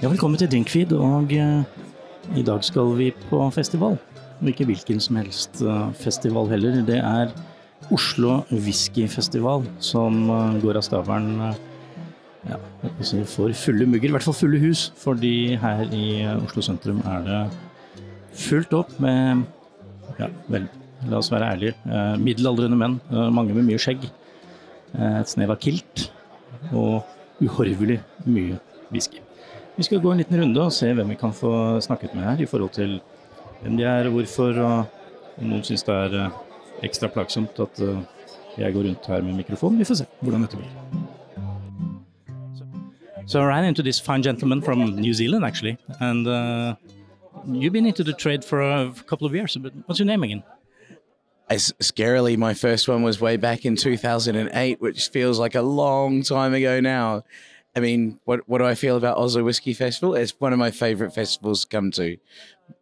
Ja, velkommen til Drinkfeed, og eh, i dag skal vi på festival. Og ikke hvilken som helst eh, festival heller. Det er Oslo Whiskyfestival som eh, går av stabelen eh, ja, si for fulle mugger, i hvert fall fulle hus. Fordi her i eh, Oslo sentrum er det fullt opp med ja, vel, la oss være ærlige, eh, middelaldrende menn. mange med mye skjegg. et snev av kilt og uhorvelig mye whisky. Vi skal gå en liten runde og se hvem vi kan få snakket med her i forhold til hvem de er, hvorfor, og om noen syns det er eh, ekstra plagsomt at eh, jeg går rundt her med mikrofon. Vi får se hvordan dette blir. So I ran into this fine gentleman from New Zealand, actually, and uh, you've been into the trade for a couple of years. But what's your name again? As scarily, my first one was way back in 2008, which feels like a long time ago now. I mean, what what do I feel about Oslo Whiskey Festival? It's one of my favorite festivals to come to,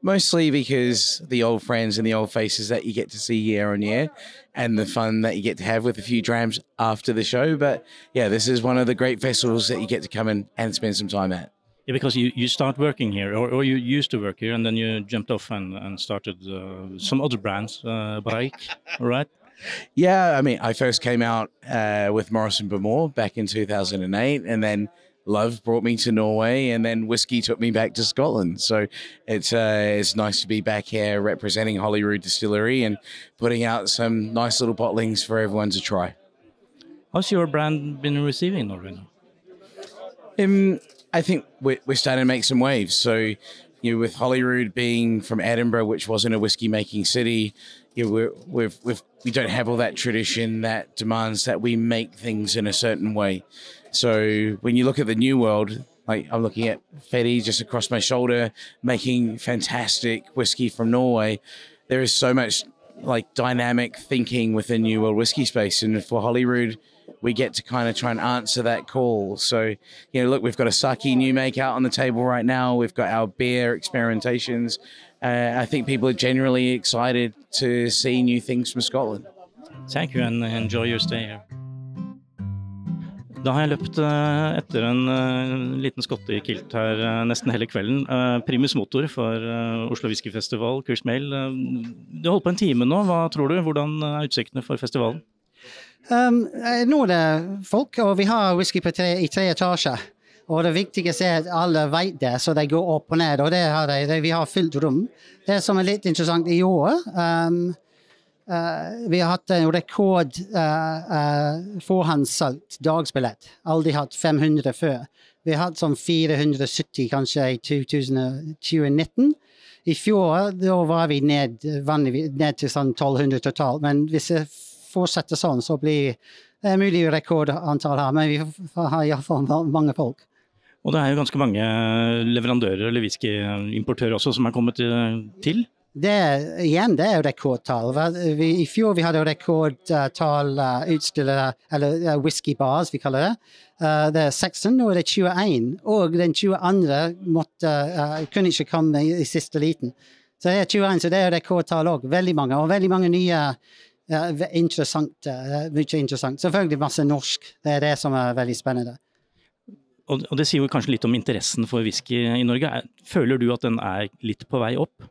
mostly because the old friends and the old faces that you get to see year on year, and the fun that you get to have with a few drams after the show. But yeah, this is one of the great festivals that you get to come in and spend some time at. Yeah, because you, you start working here, or, or you used to work here, and then you jumped off and, and started uh, some other brands, uh, Braik, right? Yeah, I mean, I first came out uh, with Morrison Bemore back in 2008, and then Love brought me to Norway, and then whiskey took me back to Scotland. So it's uh, it's nice to be back here representing Holyrood Distillery and putting out some nice little bottlings for everyone to try. How's your brand been receiving in Norway? Um, I think we're, we're starting to make some waves. So, you know, with Holyrood being from Edinburgh, which wasn't a whiskey making city, you know, we're, we've, we've, we don't have all that tradition that demands that we make things in a certain way. So, when you look at the new world, like I'm looking at Fetty just across my shoulder, making fantastic whiskey from Norway. There is so much like dynamic thinking within New World whiskey space, and for Holyrood, we get to kind of try and answer that call. So, you know, look, we've got a sake new make out on the table right now. We've got our beer experimentations. Uh, I think people are generally excited to see new things from Scotland. Thank you and enjoy your stay here. Da har jeg løpt eh, etter en eh, liten skotte i kilt her eh, nesten hele kvelden. Primus motor for Oslo Whiskyfestival, Kurs Mail. Du har holdt på en time nå, hva tror du? Hvordan er utsiktene for festivalen? Um, nå er det folk, og vi har whisky på tre, i tre etasjer. Og det viktigste er at alle vet det, så de går opp og ned. Og det har de, det, vi har fylt rom. Det som er litt interessant i år um, uh, Vi har hatt en rekord uh, uh, forhåndssolgt dagsbillett. Aldri hatt 500 før. Vi har hatt sånn 470 kanskje i 2019. I fjor da var vi ned, ned til sånn 1200 totalt. Men hvis det fortsetter sånn, så blir det mulig rekordantall her. Men vi har iallfall mange folk. Og det er jo ganske mange leverandører eller whiskyimportører også som er kommet eh, til. Det, igjen, det er jo rekordtall. Vi, I fjor vi hadde rekordtall uh, utstillere, eller uh, whiskybars, vi kaller det. Uh, det er 16, nå er det 21. Og den 22. Måtte, uh, kunne ikke komme i, i siste liten. Så det er 21, så det er rekordtall òg. Veldig mange. Og veldig mange nye interessante, mye interessant. Selvfølgelig masse norsk. Det er det som er veldig spennende. Og, det sier jo kanskje litt om interessen for whisky i Norge. Er- Føler du at den er litt på vei opp?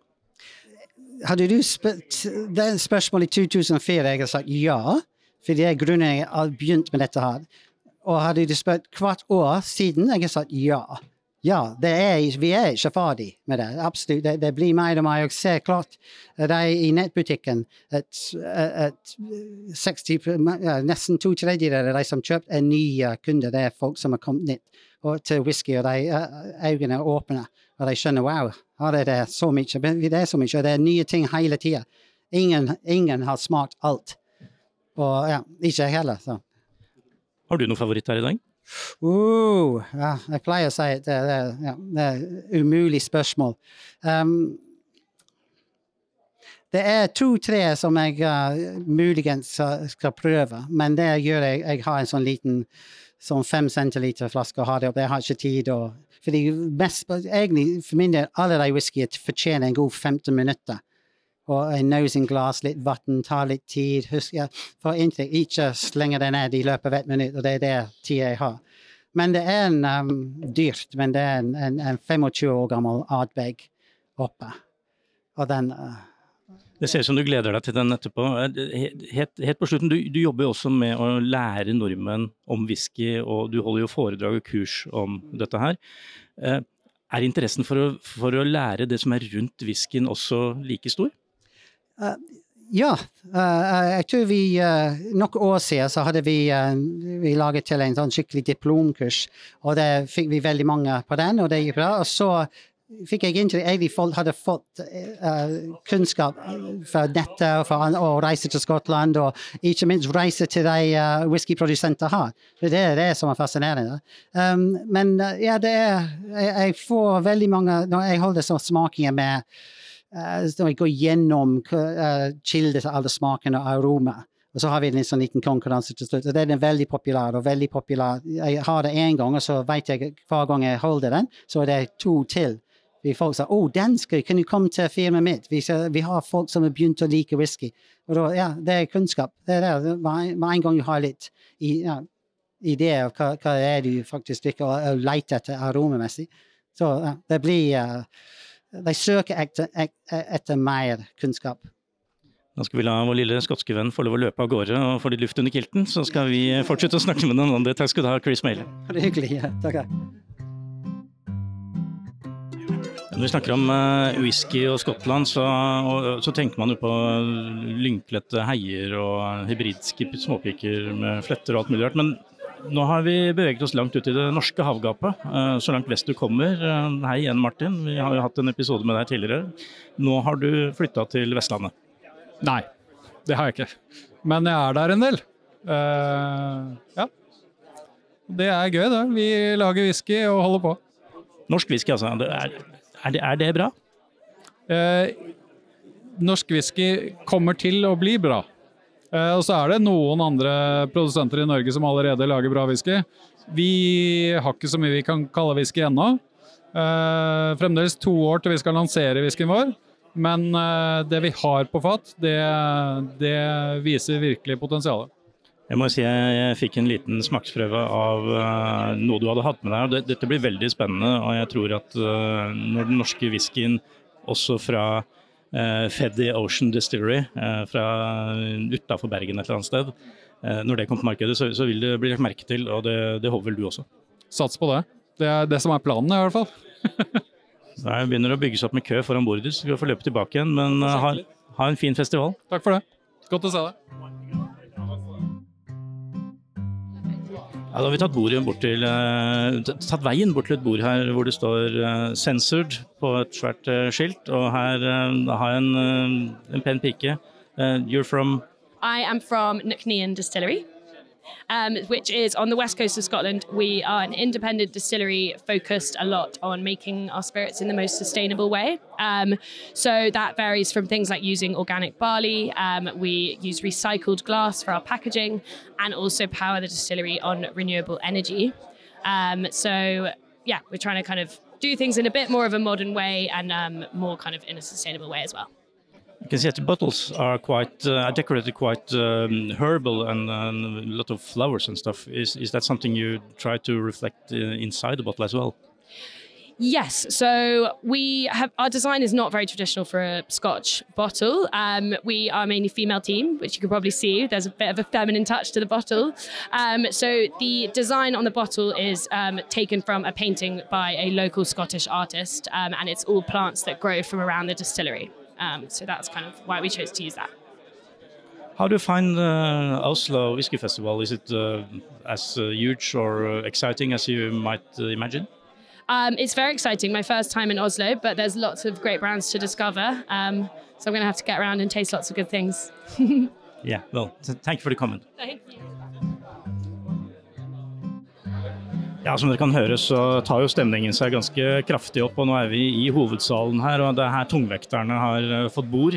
Hadde du spurt det spørsmålet i 2004, jeg hadde sagt ja. For det er grunnen jeg har begynt med dette her. Og hadde du spurt hvert år siden, jeg hadde sagt ja. Ja, er, vi er ikke ferdig med det. Absolutt. Det, det blir mer og mer. Jeg ser klart de i nettbutikken at, at 60, ja, nesten to tredjedeler av de som kjøper, er nye kunder. Det er folk som har kommet nytt til whisky, og de eh, øynene er åpne. Og de skjønner wow, her er det så mye. Det er så mye, og det er nye ting hele tida. Ingen, ingen har smakt alt. Og ja, ikke jeg heller. Så. Har du noen favoritt her i dag? Uh, ja, jeg pleier å si at det, det, ja, det er et umulig spørsmål. Um, det er to-tre som jeg uh, muligens skal prøve, men det gjør jeg Jeg har en sånn liten sånn fem centiliter flaske og har det opp. Jeg har ikke tid Og, fordi mest, egentlig, For min del, alle de whiskyene fortjener en god 15 minutter. Og en nosing-glass, litt vann, tar litt tid. Husk, ja, for inntrykk, ikke slenge det ned i løpet av ett minutt, og det er det tida jeg har. Men det er en um, dyrt, men det er en, en, en 25 år gammel Ardbeg oppe. Og den uh, Det ser ut som du gleder deg til den etterpå. Eh, helt, helt på slutten, du, du, jobber jo også med å lære nordmenn om whisky, og du holder jo foredrag og kurs om dette her. Uh, er interessen for å, for å, lære det som er rundt whiskyen også like stor? Uh, ja, uh, jeg tror vi uh, Noen år siden så hadde vi, vi laget til en sånn skikkelig diplomkurs, og det fikk vi veldig mange på den, og det gikk bra. Og så fikk jeg folk hadde fått uh, kunnskap fra nettet og fra å reise til Skottland, og ikke minst reise til de uh, whiskyprodusenter har. Det er det som er fascinerende. Um, men uh, ja, det er jeg, jeg, får veldig mange Når jeg holder sånne smakinger med uh, Når jeg går gjennom uh, kilder til alle smakene og aromaer. Og så har vi en sånn liten konkurranse til slutt. og Den er veldig populær. og veldig populær. Jeg har det én gang, og så vet jeg hver gang jeg holder den, så er det to til folk sa 'Å, oh, dansker, kan du komme til firmaet mitt?' Vi, vi, har folk som har begynt å like whisky. Og da, ja, det er kunnskap. Det er det. Med en gang du har litt i, ja, idé av hva, hva det er du faktisk drikker, og, og leter etter aromamessig, så ja, det blir uh, De søker etter, etter mer kunnskap. Da skal vi la vår lille skotske venn få lov å løpe av gårde og få litt luft under kilten, så skal vi fortsette å snakke med noen andre. Takk skal du ha, Chris Mailer. Det er hyggelig. Ja. Takk. Når vi snakker om uh, whisky og Skottland, så, og, så, tenker man jo på lynklette heier og hybridske småpiker med fletter og alt mulig rart. Men nå har vi beveget oss langt ut i det norske havgapet, uh, så langt vest du kommer. Uh, hei igjen, Martin. Vi har jo hatt en episode med deg tidligere. Nå har du flytta til Vestlandet. Nei, det har jeg ikke. Men jeg er der en del. ja. Det er gøy, det. Vi lager whisky og holder på. Norsk whisky, altså. Det er er det, er det bra? Eh, norsk whisky kommer til å bli bra. Eh, og så er det noen andre produsenter i Norge som allerede lager bra whisky. Vi har ikke så mye vi kan kalle whisky ennå. Eh, fremdeles to år til vi skal lansere whiskyen vår. Men eh, det vi har på fat, det, det viser virkelig potensialet. Jeg må si jeg, jeg fikk en liten smaksprøve av uh, noe du hadde hatt med deg. og Dette blir veldig spennende, og jeg tror at uh, når den norske whiskyen også fra uh, Feddy Ocean Distillery fra utafor Bergen et eller annet sted, når det kommer på markedet, så, så, vil det bli lagt merke til, og det, det håper vel du også? Sats på det. Det er det som er planen, i hvert fall. Det begynner å bygges opp med kø foran bordet, så vi får løpe tilbake igjen. Men ha, ha en fin festival. Takk for det. Godt å se deg. Ja, da har vi tatt, til, uh, tatt veien bort til et bord her hvor det står uh, 'censored' på et svært uh, skilt. Og her har jeg en, en pen pike. you're from I am from Knocknean Distillery. Um, which is on the west coast of Scotland. We are an independent distillery focused a lot on making our spirits in the most sustainable way. Um, so that varies from things like using organic barley, um, we use recycled glass for our packaging, and also power the distillery on renewable energy. Um, so, yeah, we're trying to kind of do things in a bit more of a modern way and um, more kind of in a sustainable way as well. You can see that the bottles are quite uh, decorated quite um, herbal and, and, a lot of flowers and stuff. Is is that something you try to reflect uh, inside the bottle as well? Yes, so we have our design is not very traditional for a Scotch bottle. Um, we are mainly female team, which you can probably see. There's a bit of a feminine touch to the bottle. Um, so the design on the bottle is um, taken from a painting by a local Scottish artist, um, and it's all plants that grow from around the distillery. Um, so that's kind of why we chose to use that. How do you find uh, Oslo Whiskey Festival? Is it uh, as uh, huge or uh, exciting as you might uh, imagine? Um, it's very exciting. My first time in Oslo, but there's lots of great brands to discover. Um, so I'm going to have to get around and taste lots of good things. yeah, well, thank you for the comment. Thank you. Ja, Som dere kan høre, så tar jo stemningen seg ganske kraftig opp. og Nå er vi i hovedsalen her, og det er her tungvekterne har eh, fått bord.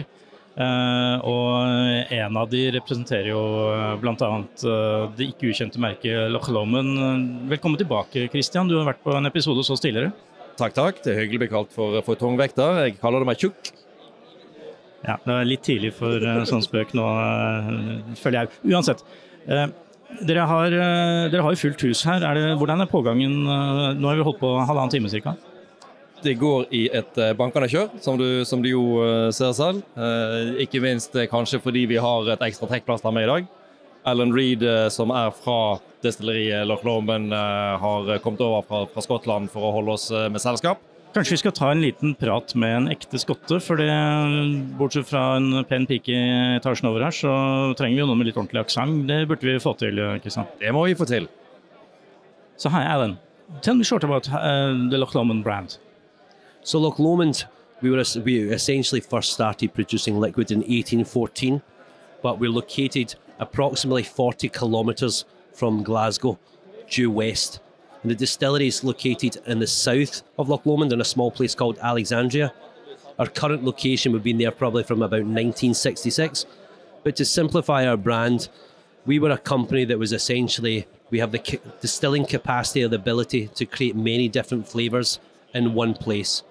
Uh, og en av de representerer jo uh, bl.a. Uh, det ikke ukjente merket Loch Lomond. Velkommen tilbake, Christian. Du har vært på en episode hos oss tidligere. Takk, takk. Det er hyggelig å bli kalt for, for tungvekter. Jeg kaller det meg tjukk. Ja, det er litt tidlig for uh, sånn spøk nå, føler jeg. Uansett. Dere har, eh, dere har jo fullt hus her. Er det, hvordan er pågangen? eh, Nå har vi holdt på halvannen time ca. Det går i et eh, bankende kjør, som du, som du jo ser selv. Eh, ikke minst kanskje fordi vi har et ekstra trekkplaster med i dag. Alan Reed, som er fra destilleriet Loch Lomond, eh, har kommet over fra, fra Skottland for å holde oss med selskap. Kanskje vi skal ta en liten prat med en ekte skotte, for det, bortsett fra en pen pike i etasjen over her, så trenger vi jo noe med litt ordentlig aksent. Det burde vi få til, Kristian. Det må vi få til. So hi, Alan. Tell me short about uh, the Loch Lomond brand. So Loch Lomond, we were we essentially first started producing liquid in 1814, but we're located approximately 40 kilometers from Glasgow, due west. And the distillery is located in the south of Loch Lomond in a small place called Alexandria. Our current location, we've been there probably from about 1966. But to simplify our brand, we were a company that was essentially we have the distilling capacity and the ability to create many different flavors in one place.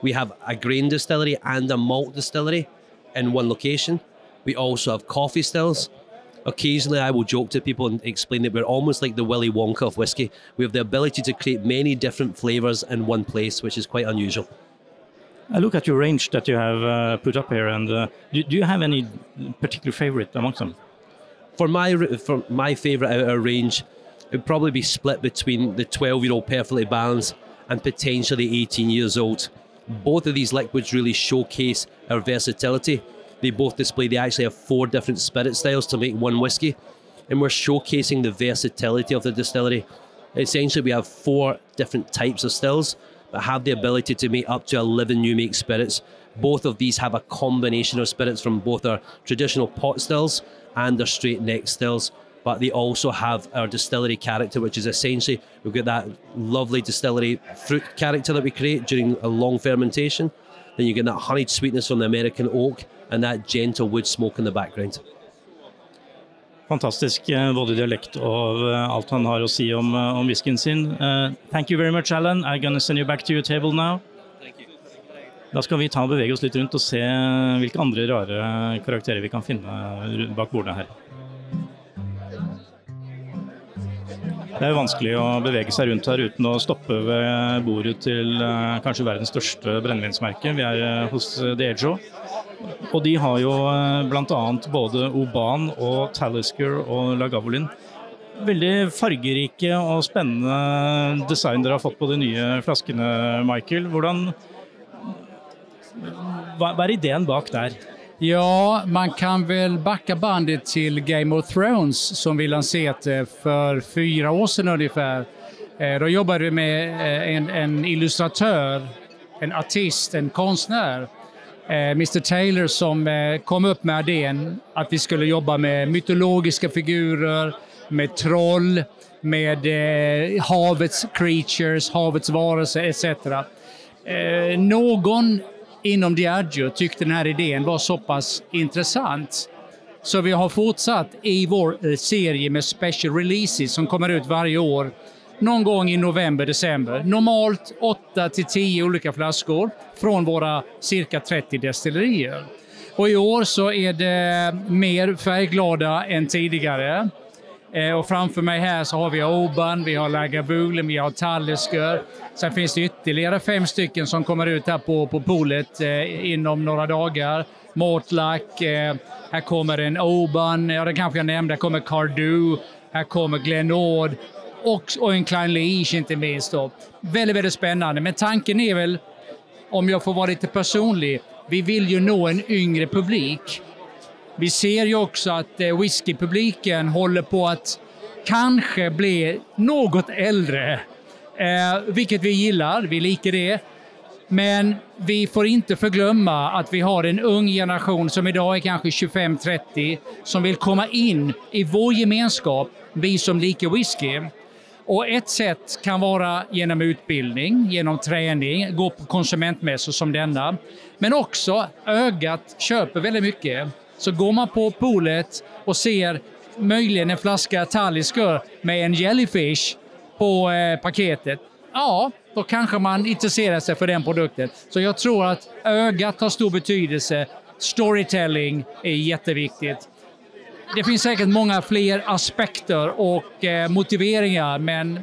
We have a grain distillery and a malt distillery in one location. We also have coffee stills. Occasionally, I will joke to people and explain that we're almost like the Willy Wonka of whiskey. We have the ability to create many different flavors in one place, which is quite unusual. I look at your range that you have uh, put up here, and uh, do, do you have any particular favorite amongst them? For my for my favourite out of our range, it would probably be split between the 12 year old perfectly balanced and potentially 18 years old. Both of these liquids really showcase our versatility. They both display they actually have four different spirit styles to make one whiskey, and we're showcasing the versatility of the distillery. Essentially, we have four different types of stills, but have the ability to make up to 11 new make spirits. Both of these have a combination of spirits from both our traditional pot stills and our straight neck stills. But they also have our distillery character, which is essentially we've got that lovely distillery fruit character that we create during a long fermentation. Then you get that honeyed sweetness from the American oak and that gentle wood smoke in the background. Fantastisk, eh, både dialekt og eh, alt han har å si om, eh, om whiskyen sin. Uh, thank you very much, Alan. I'm gonna send you back to your table now. Da skal vi ta og bevege oss litt rundt og se hvilke andre rare karakterer vi kan finne bak bordene her. Det er jo vanskelig å bevege seg rundt her uten å stoppe ved bordet til kanskje verdens største brennevinsmerke. Vi er hos Diageo. Og de har jo bl.a. både Oban og Talisker og Lagavulin. Veldig fargerike og spennende design dere har fått på de nye flaskene, Michael. Hvordan Hva er ideen bak der? Ja, man kan vel backa bandet til Game of Thrones som vi lanserte for fire år siden omtrent. Da jobbet vi med eh, en, en illustratør, en artist, en konstnär, eh, Mr Taylor som eh, kom upp med idén att vi skulle jobba med mytologiska figurer, med troll, med eh, havets creatures, havets varelser etc. Eh, någon inom Diageo tyckte den här idén var så pass intressant så vi har fortsatt i vår eh, serie med special releases som kommer ut varje år någon gång i november, december. Normalt 8 till 10 olika flaskor från våra cirka 30 destillerier. Och i år så är det mer färgglada än tidigare. Eh, och framför mig här så har vi Oban, vi har Lagavulin, vi har Tallisker. Sen finns det ytterligare fem stycken som kommer ut här på, på poolet eh, inom några dagar. Mortlack, eh, här kommer en Oban, ja det kanske jag nämnde, här kommer Cardu, här kommer Glenord och, och en Klein Leach inte minst. Då. Väldigt, väldigt spännande. Men tanken är väl, om jag får vara lite personlig, vi vill ju nå en yngre publik. Vi ser ju också att eh, whiskypubliken håller på att kanske bli något äldre. Eh, vilket vi gillar, vi liker det. Men vi får inte förglömma att vi har en ung generation som idag är kanske 25-30 som vill komma in i vår gemenskap, vi som liker whisky. Och ett sätt kan vara genom utbildning, genom träning, gå på konsumentmässor som denna. Men också ögat köper väldigt mycket. Så går man på poolet och ser möjligen en flaska Talisker med en jellyfish på eh, paketet, ja, då kanske man intresserar sig för den produkten. Så jag tror att ögat har stor betydelse. Storytelling är jätteviktigt. Det finns säkert många fler aspekter och eh, motiveringar, men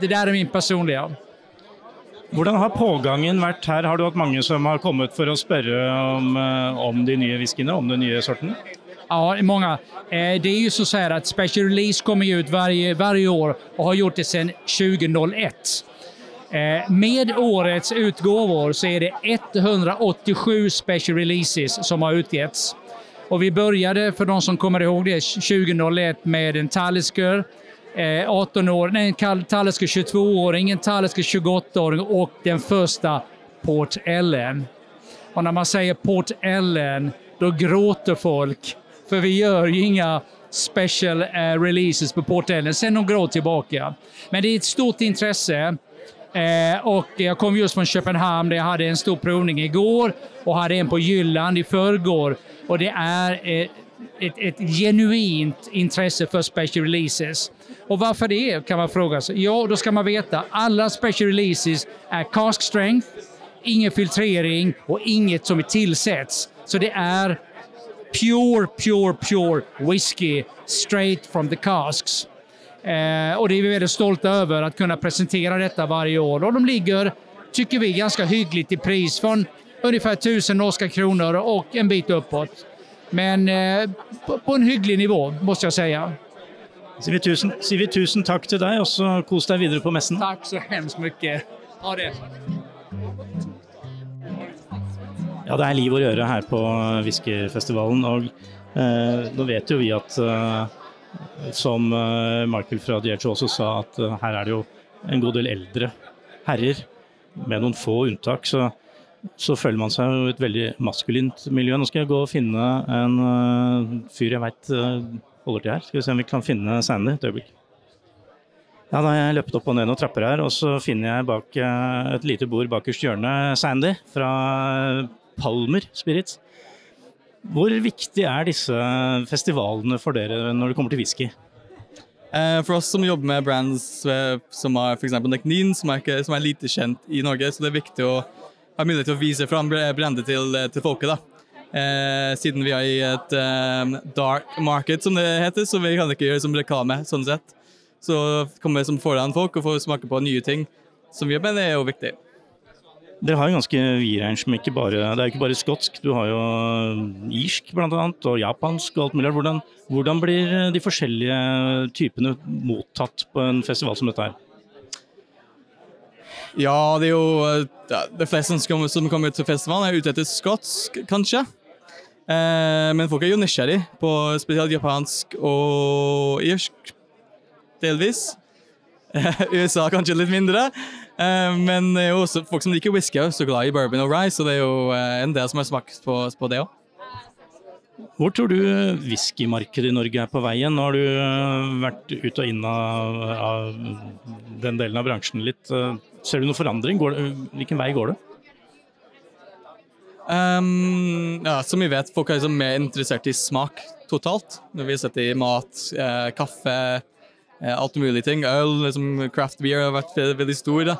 det där är min personliga. Hvordan har pågangen vært her? Har du hatt mange som har kommet for å spørre om, eh, om de nye whiskyene, om den nye sorten? Ja, många. Eh, det är ju så här att Special Release kommer ut varje, varje år och har gjort det sedan 2001. Eh, med årets utgåvor så är det 187 Special Releases som har utgetts. Och vi började, för de som kommer ihåg det, 2001 med en Talisker, eh, 18 år, nej, en Talisker 22-åring, en Talisker 28-åring och den första Port Ellen. Och när man säger Port Ellen, då gråter folk. För vi gör ju inga special eh, releases på Port Ellen sen några år tillbaka. Men det är ett stort intresse. Eh, och jag kom just från Köpenhamn där jag hade en stor provning igår och hade en på Jylland i förrgår. Och det är eh, ett, ett genuint intresse för special releases. Och varför det kan man fråga sig. Ja, då ska man veta alla special releases är cask strength, ingen filtrering och inget som tillsätts. Så det är pure, pure, pure whisky straight from the casks. Eh, och det är vi väldigt stolta över att kunna presentera detta varje år. Och de ligger, tycker vi, ganska hyggligt i pris från ungefär 1000 norska kronor och en bit uppåt. Men eh, på, på, en hygglig nivå, måste jag säga. Sier vi, tusen, sier vi tusen takk til deg, og så kos deg videre på messen. Takk så hemskt mye. Ha det. Ja, det er liv og røre her på whiskyfestivalen. Og eh, nå vet jo vi at eh, som eh, Michael fra Diego også sa, at eh, her er det jo en god del eldre herrer, med noen få unntak. Så, så føler man seg jo i et veldig maskulint miljø. Nå skal jeg gå og finne en uh, fyr jeg veit holder til her. Skal vi se om vi kan finne Sandy et øyeblikk. Ja, da har jeg løpt opp og ned noen trapper her, og så finner jeg bak et lite bord bakerst hjørnet Sandy fra Palmer Spirits. Hvor viktig er disse festivalene for dere når det kommer til whisky? Eh, for oss som jobber med brands eh, som har f.eks. Neknin, som, som, er lite kjent i Norge, så det er viktig å ha mulighet til å vise fram brandet til, til folket. Eh, siden vi er i et eh, dark market, som det heter, så vi kan ikke gjøre som reklame. sånn sett. Så komme som foran folk og får smake på nye ting som vi mener er jo viktig. Dere har jo ganske vid range, men ikke bare, det er jo ikke bare skotsk. Du har jo irsk blant annet, og japansk og alt mulig. Hvordan, hvordan blir de forskjellige typene mottatt på en festival som dette her? Ja, det er jo De fleste som kommer til festivalen, er ute etter skotsk, kanskje. Eh, men folk er jo nysgjerrig på spesielt japansk og irsk, delvis. USA kanskje litt mindre. Eh, men det er jo også folk som liker whisky, er så glad i bourbon og rye, så det er jo eh, en del som har smakt på, på det òg. Hvor tror du whiskymarkedet i Norge er på veien? Nå har du eh, vært ut og inn av, av den delen av bransjen litt. Ser du noen forandring? Det, hvilken vei går det? Um, ja, som vi vet, folk er liksom mer interessert i smak totalt. Når vi setter i mat, eh, kaffe, Eh, alt mulig ting. Øl, liksom craft beer har vært veldig stor. da.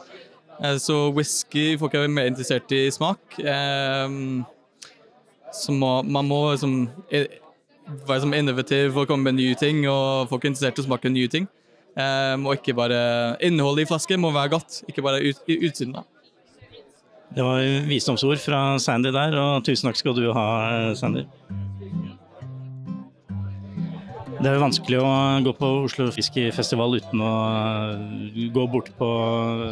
Eh, så whisky Folk er mer interessert i smak. Eh, så må, man må liksom være som innovativ og komme med nye ting, og folk er interessert i å smake nye ting. og ikke bare Innholdet i flasken må være godt, ikke bare ut, utsiden. da. Det var visdomsord fra Sandy der, og tusen takk skal du ha, Sandy. Det er vanskelig å gå på Oslo Fiskefestival uten å gå bort på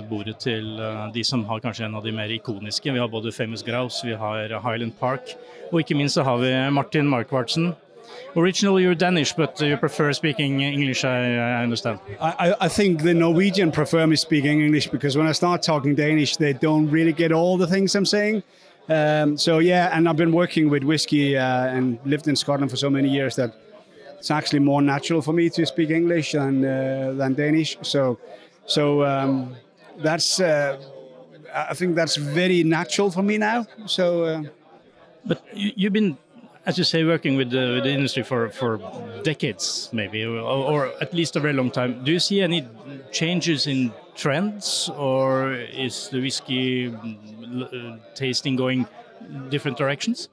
bordet til eh, de som har kanskje en av de mer ikoniske. Vi har både Famous Grouse, vi har Highland Park, og ikke minst så har vi Martin Markvartsen. Originally you're Danish, but you prefer speaking English, I, I understand. I, I think the Norwegian prefer me speaking English because when I start talking Danish, they don't really get all the things I'm saying. Um, so yeah, and I've been working with whiskey uh, and lived in Scotland for so many years that it's actually more natural for me to speak English than uh, than Danish. So, so um, that's uh, I think that's very natural for me now. So, uh, but you, have been, as you say, working with the, with the industry for for decades, maybe, or, or, at least a very long time. Do you see any changes in trends, or is the whiskey uh, tasting going different directions?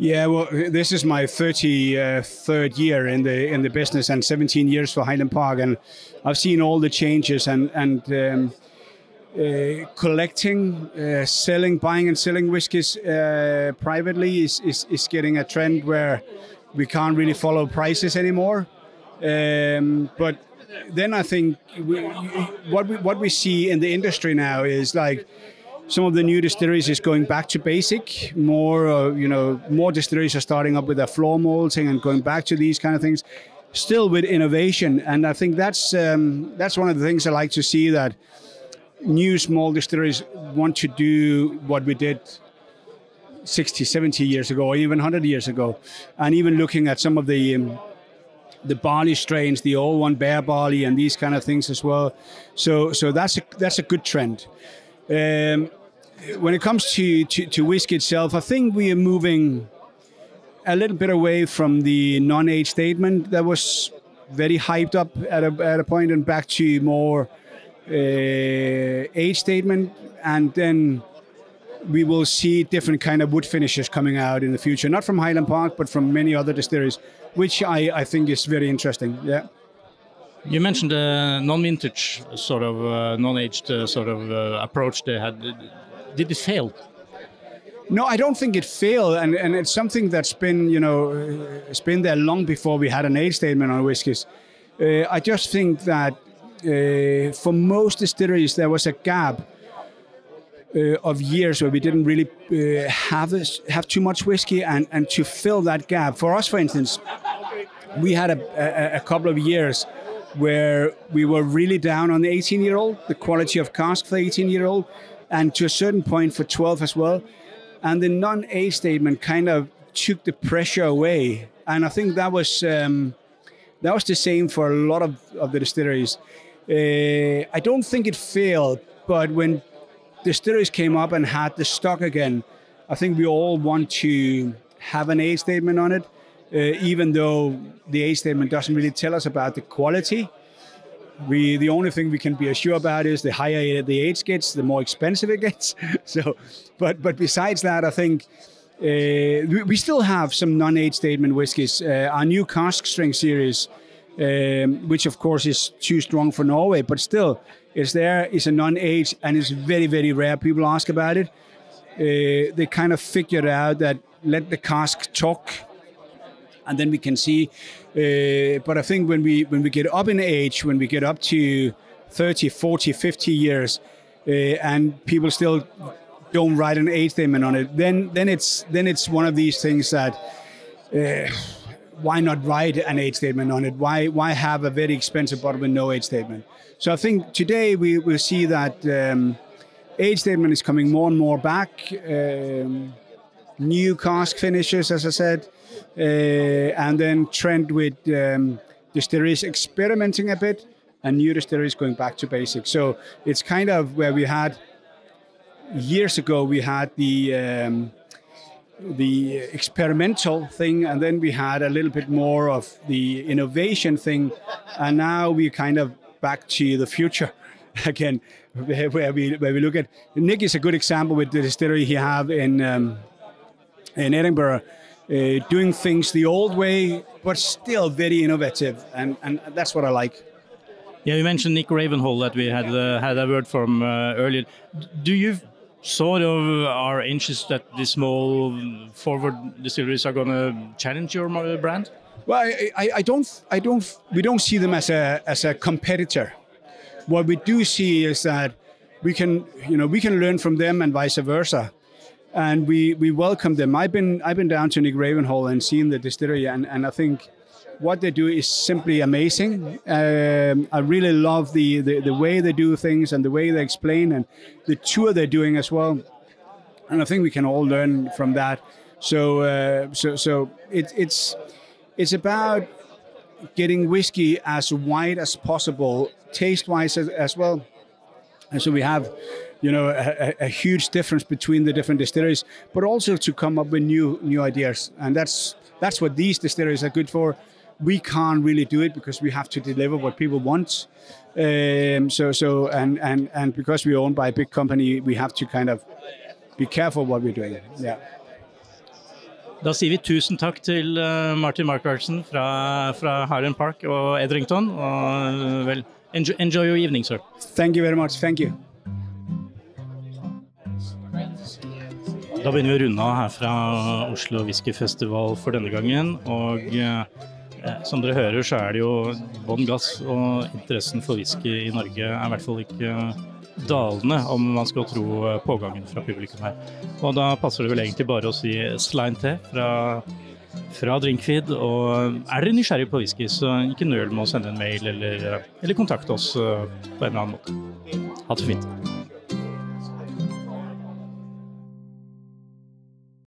Yeah, well, this is my 33rd year in the in the business and 17 years for Highland Park, and I've seen all the changes and and um, uh, collecting, uh, selling, buying and selling whiskies uh, privately is, is is getting a trend where we can't really follow prices anymore. Um, but then I think we, what we what we see in the industry now is like some of the new distilleries is going back to basic. More, uh, you know, more distilleries are starting up with their floor malting and going back to these kind of things. Still with innovation, and I think that's um, that's one of the things I like to see that new small distilleries want to do what we did 60, 70 years ago, or even 100 years ago, and even looking at some of the um, the barley strains, the old one bear barley, and these kind of things as well. So, so that's a that's a good trend. Um, when it comes to, to, to whiskey itself, I think we are moving a little bit away from the non-age statement that was very hyped up at a, at a point and back to more uh, age statement. And then we will see different kind of wood finishes coming out in the future not from highland park but from many other distilleries which i, I think is very interesting. Yeah. You mentioned the non-vintage sort of uh, non-aged uh, sort of uh, approach they had. Did it fail? No, I don't think it failed, and, and it's something that's been you know uh, it's been there long before we had an age statement on whiskies. Uh, I just think that uh, for most distilleries there was a gap uh, of years where we didn't really uh, have have too much whiskey, and and to fill that gap for us, for instance, we had a, a, a couple of years where we were really down on the 18 year old, the quality of cask for the 18 year old, and to a certain point for 12 as well. And the non A statement kind of took the pressure away. And I think that was um, that was the same for a lot of, of the distilleries. Uh, I don't think it failed, but when distilleries came up and had the stock again, I think we all want to have an A statement on it uh, even though the A statement doesn't really tell us about the quality. We the only thing we can be sure about is the higher the age gets, the more expensive it gets. so, but but besides that, I think. Uh, we, still have some non-age statement whiskies. Uh, our new cask strength series, um, which of course is too strong for Norway, but still is there. Is a non-age and it's very very rare. People ask about it. Uh, they kind of figured out that let the cask talk and then we can see. Uh, but I think when we when we get up in age, when we get up to 30, 40, 50 years, uh, and people still don't write an age statement on it, then then it's then it's one of these things that. Uh, why not write an age statement on it? Why why have a very expensive bottle with no age statement? So I think today we will see that um, age statement is coming more and more back. Um, new cask finishes, as I said, and then trend with um, distilleries experimenting a bit and new distilleries going back to basics. So it's kind of where we had years ago we had the um, the experimental thing, and then we had a little bit more of the innovation thing, and now we're kind of back to the future again, where we where we look at Nick is a good example with the distillery he have in um, in Edinburgh uh, doing things the old way, but still very innovative, and, and that's what I like. Yeah, you mentioned Nick Ravenhall that we had uh, had a word from uh, earlier. Do you sort of are anxious that the small forward distilleries are going to challenge your brand? Well, I, I, I, don't, I don't, we don't see them as a as a competitor. What we do see is that we can, you know, we can learn from them and vice versa and we we welcome them. I've been I've been down to Nick Ravenhall and seen the distillery, and, and I think what they do is simply amazing. Um, I really love the, the the way they do things and the way they explain and the tour they're doing as well. And I think we can all learn from that. So uh, so so it, it's it's about getting whiskey as wide as possible, taste wise as, as well. And so we have you know a, a, huge difference between the different distilleries, but also to come up with new new ideas, and that's that's what these distilleries are good for. We can't really do it because we have to deliver what people want. Um, so so and and and because we're owned by a big company, we have to kind of be careful what we're doing. Yeah. Da sier vi tusen takk til eh, Martin Markardsen fra, fra Highland Park og Edrington. Og eh, vel, enjoy, enjoy your evening, sir. Thank you very much. Thank you. Da begynner vi å runde av her fra Oslo Whiskyfestival for denne gangen. Og eh, som dere hører, så er det jo bånn gass, og interessen for whisky i Norge er i hvert fall ikke dalende, om man skal tro eh, pågangen fra publikum her. Og da passer det vel egentlig bare å si slime te fra, fra Drinkfeed. Og er dere nysgjerrige på whisky, så ikke nøl med å sende en mail eller, eller kontakte oss eh, på en eller annen måte. Ha det fint.